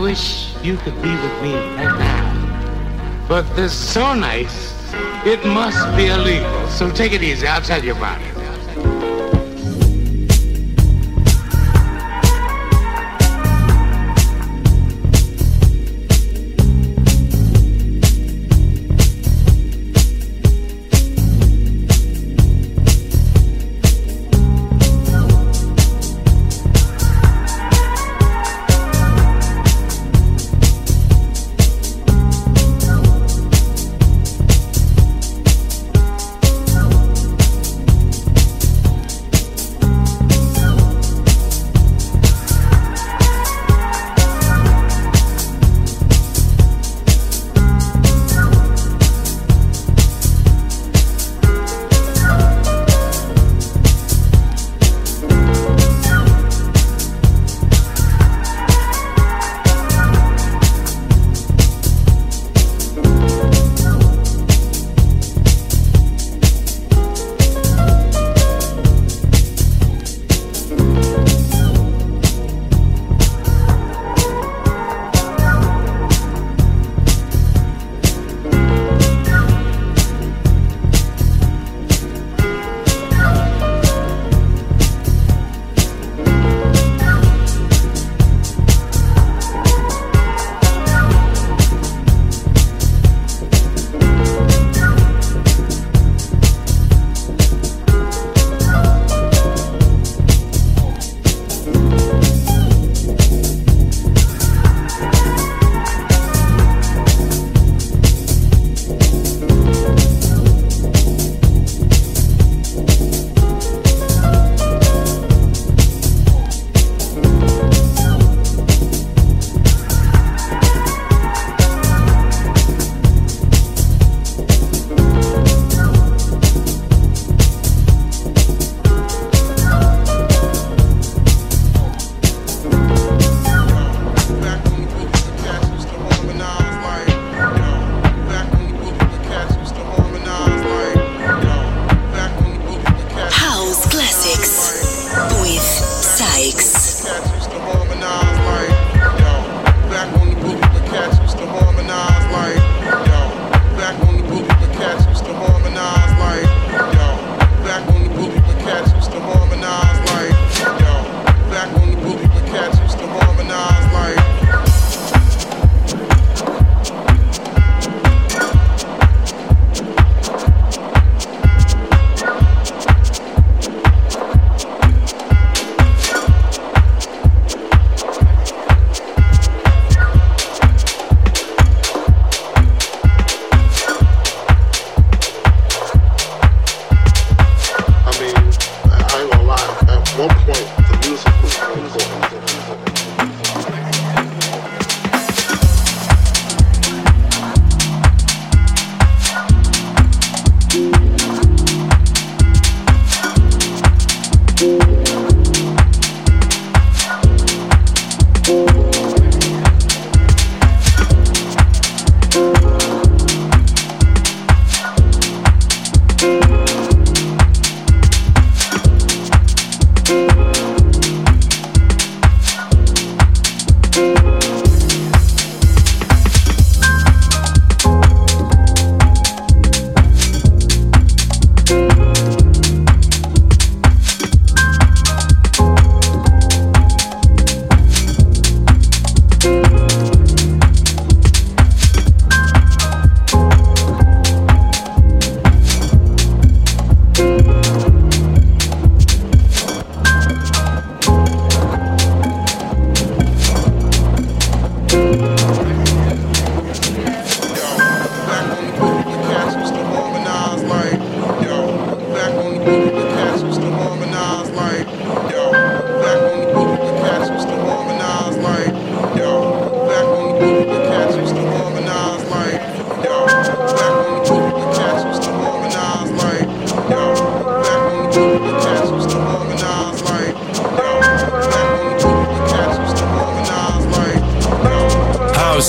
Wish you could be with me right now. But this is so nice, it must be illegal. So take it easy. I'll tell you about it.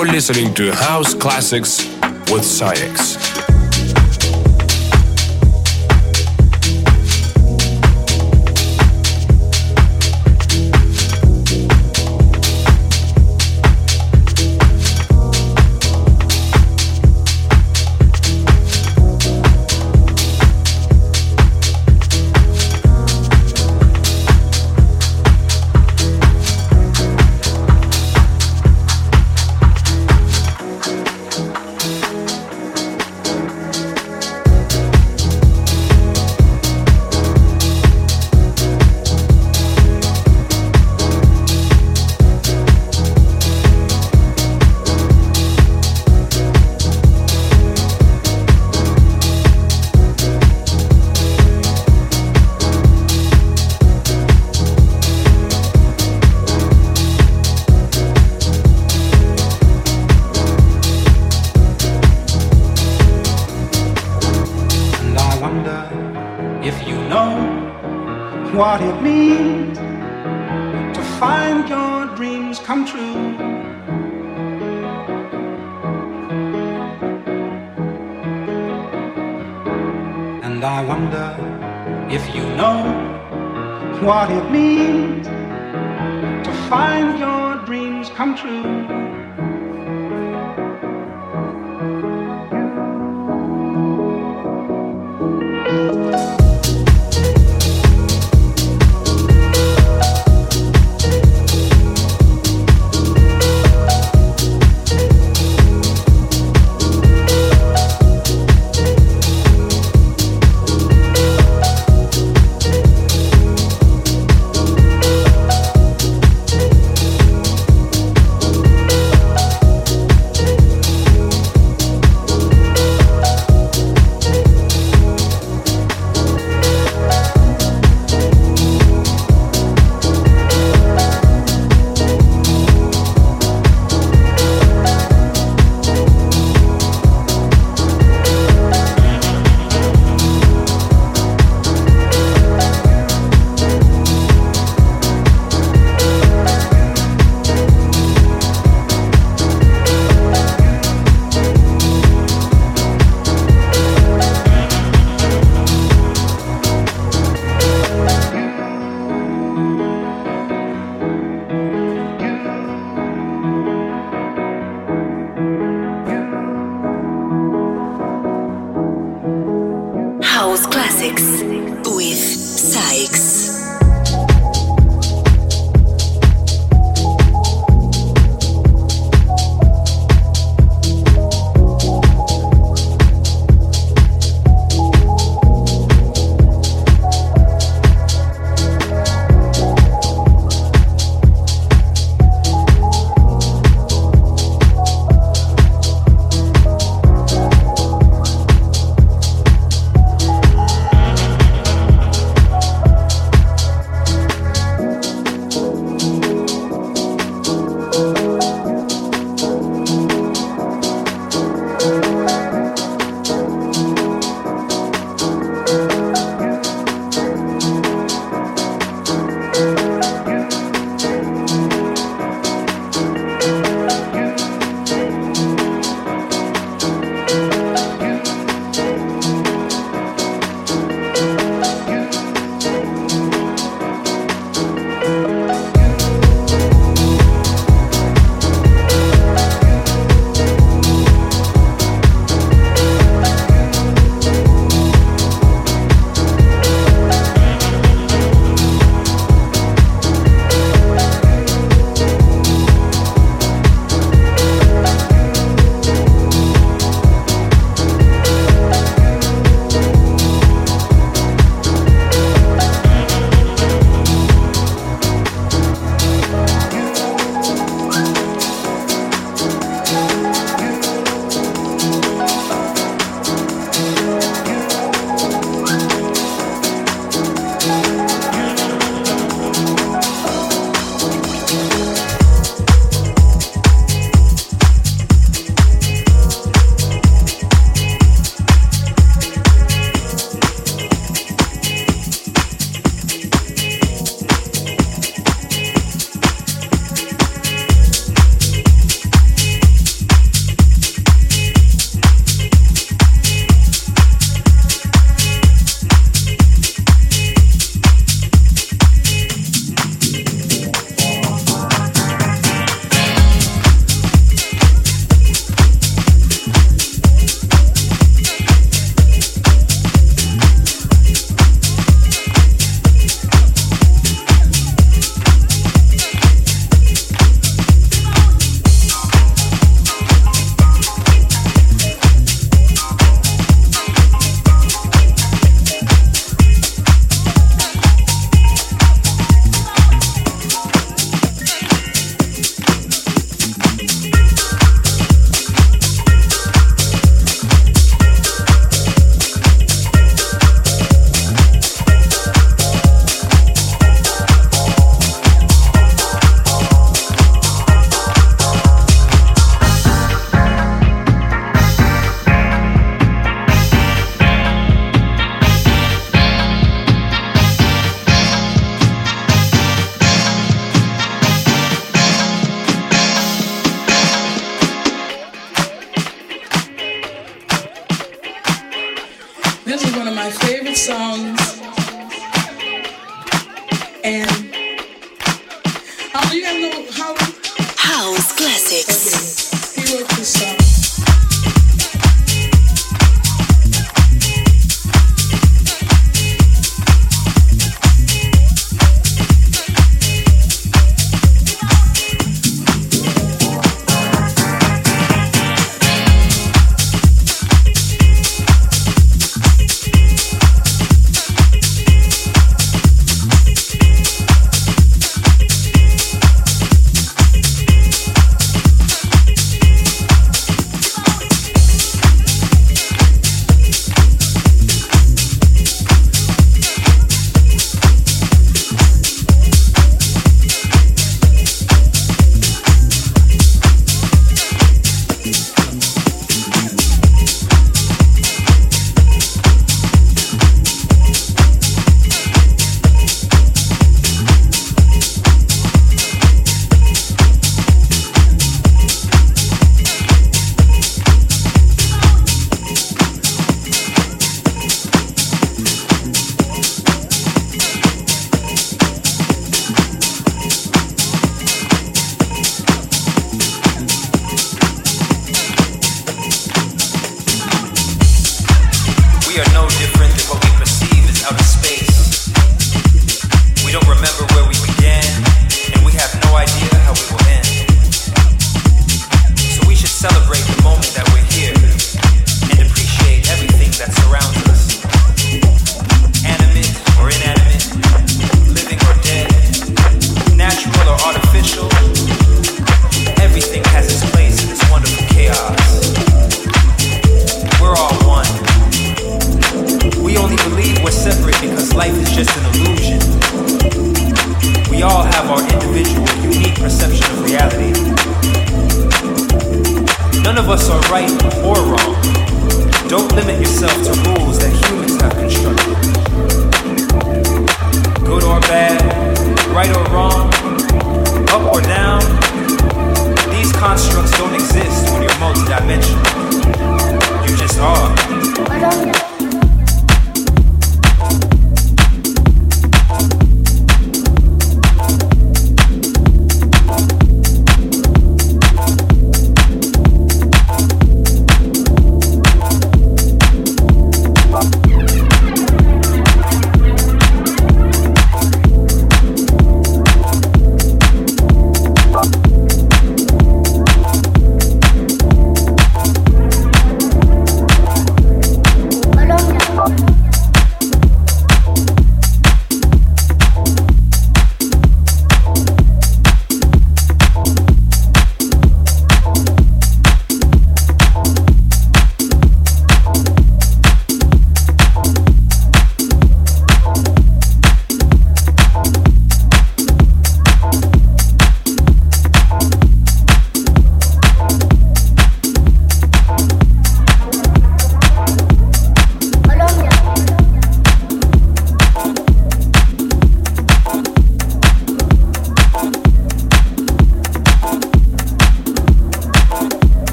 Listening to House Classics with SAIX. find your dreams come true.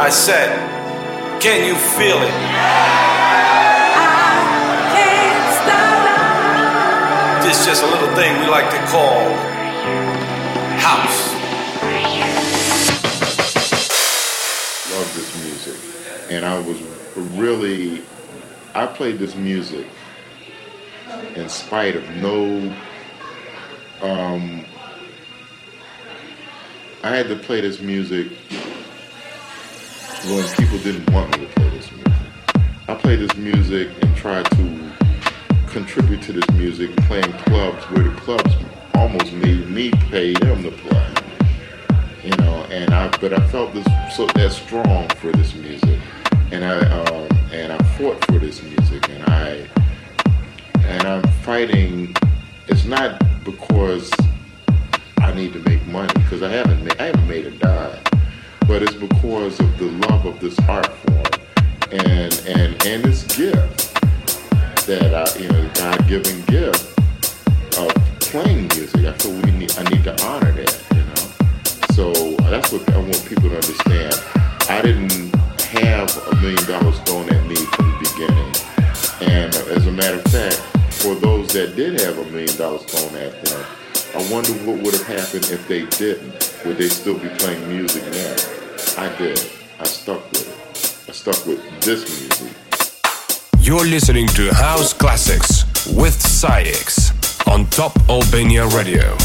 I said, can you feel it? This is just a little thing we like to call house. Love this music. And I was really, I played this music in spite of no, um, I had to play this music when people didn't want me to play this music. I played this music and tried to contribute to this music playing clubs where the clubs almost made me pay them to play. You know, and I but I felt this so that strong for this music. And I um, and I fought for this music and I and I'm fighting it's not because I need to make money because I haven't made, I haven't made a dime, but it's because of the love of this art form and and and this gift that I you know God given gift of playing music. I feel we need I need to honor that, you know. So that's what I want people to understand. I didn't have a million dollars thrown at me from the beginning, and as a matter of fact, for those that did have a million dollars thrown at them. I wonder what would have happened if they didn't. Would they still be playing music now? I did. I stuck with it. I stuck with this music. You're listening to House Classics with SAIX on Top Albania Radio.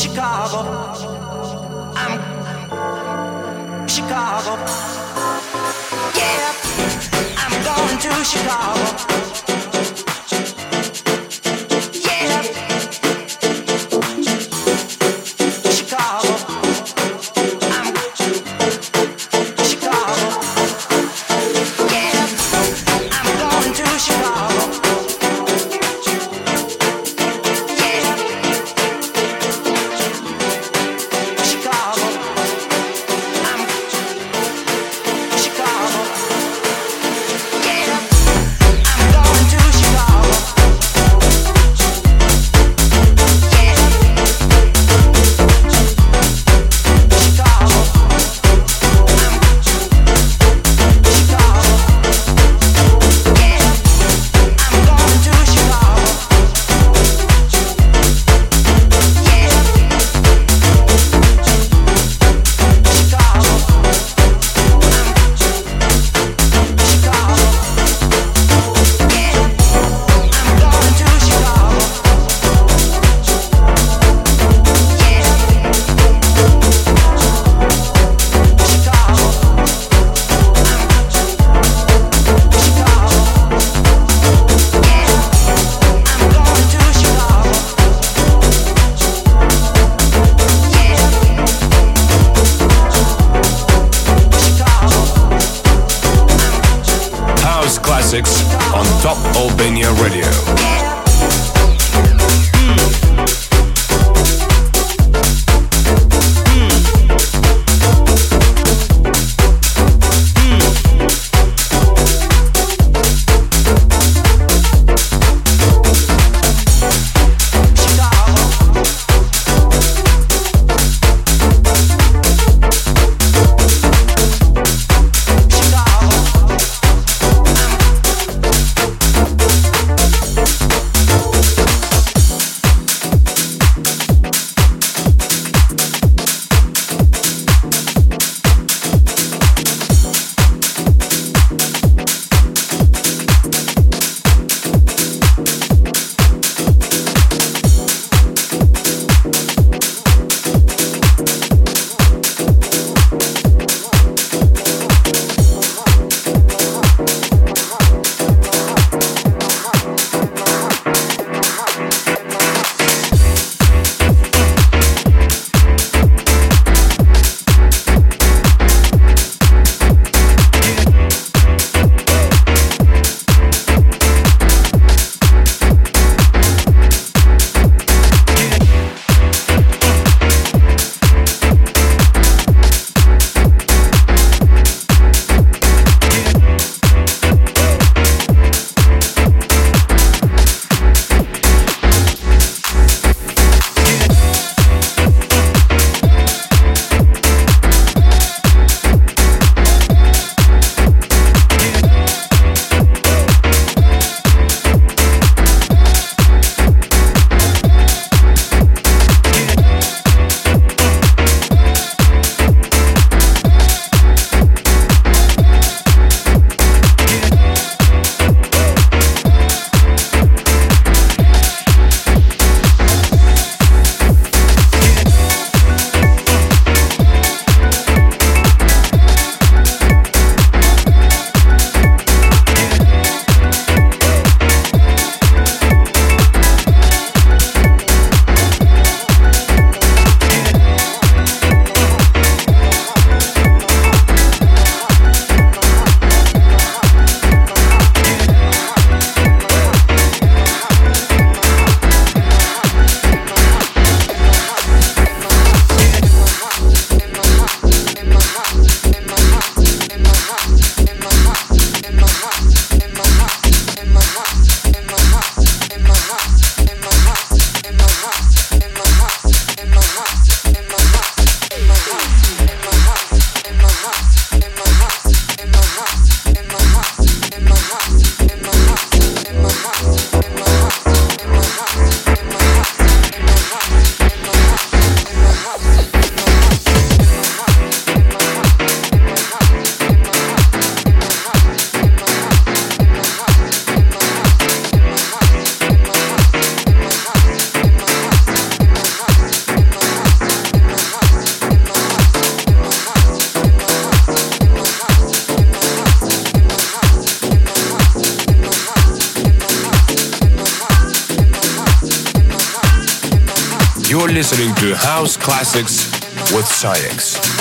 Chicago. I'm Chicago. Yeah. I'm going to Chicago. Radio. House Classics with SAIX.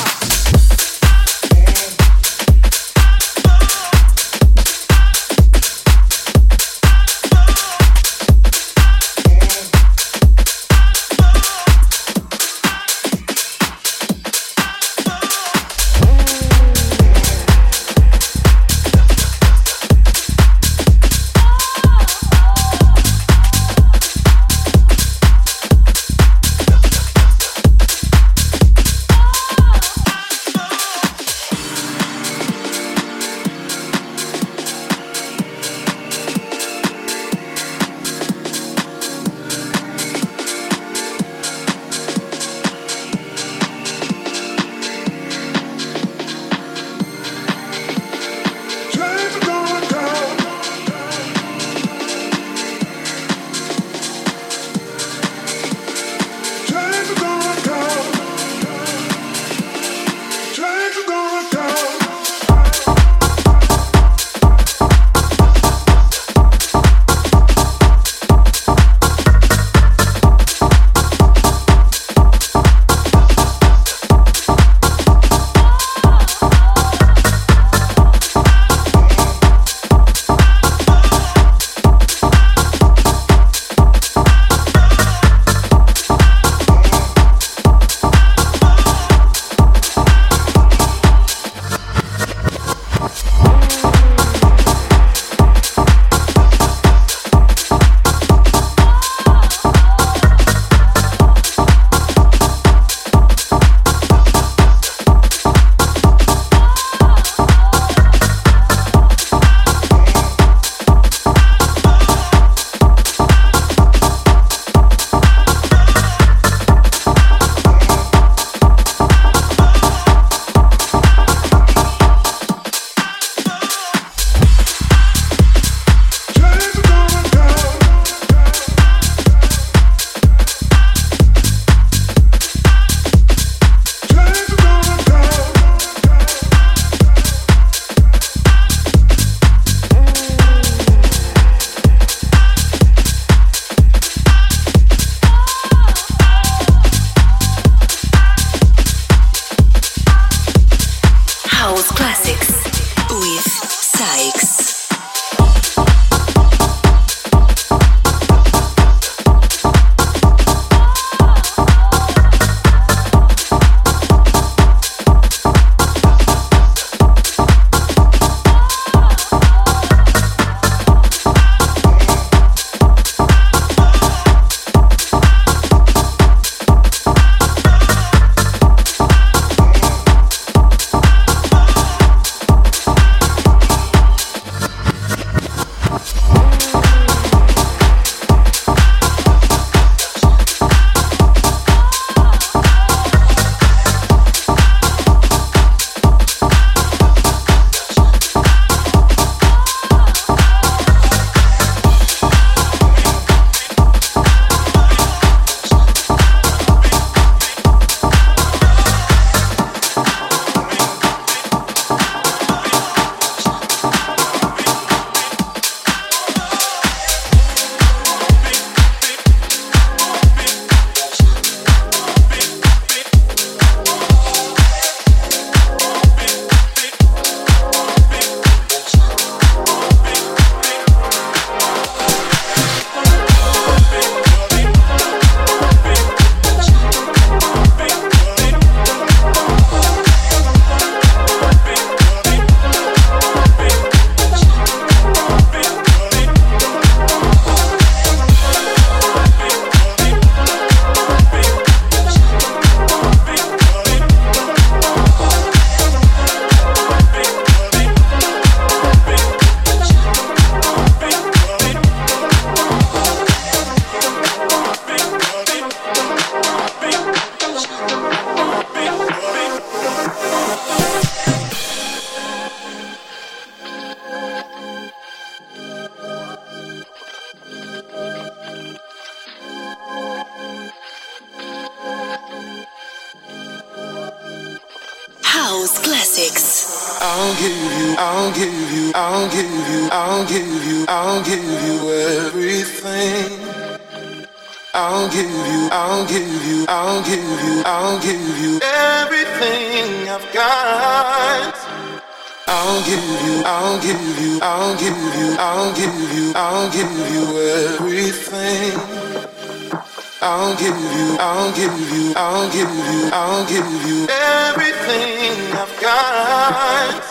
Everything I've got.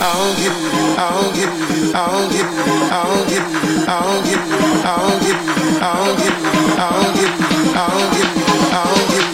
I'll give you, I'll give you, I'll give you, I'll give you, I'll give you, I'll give you, I'll give you, I'll give you, I'll give you, I'll give you,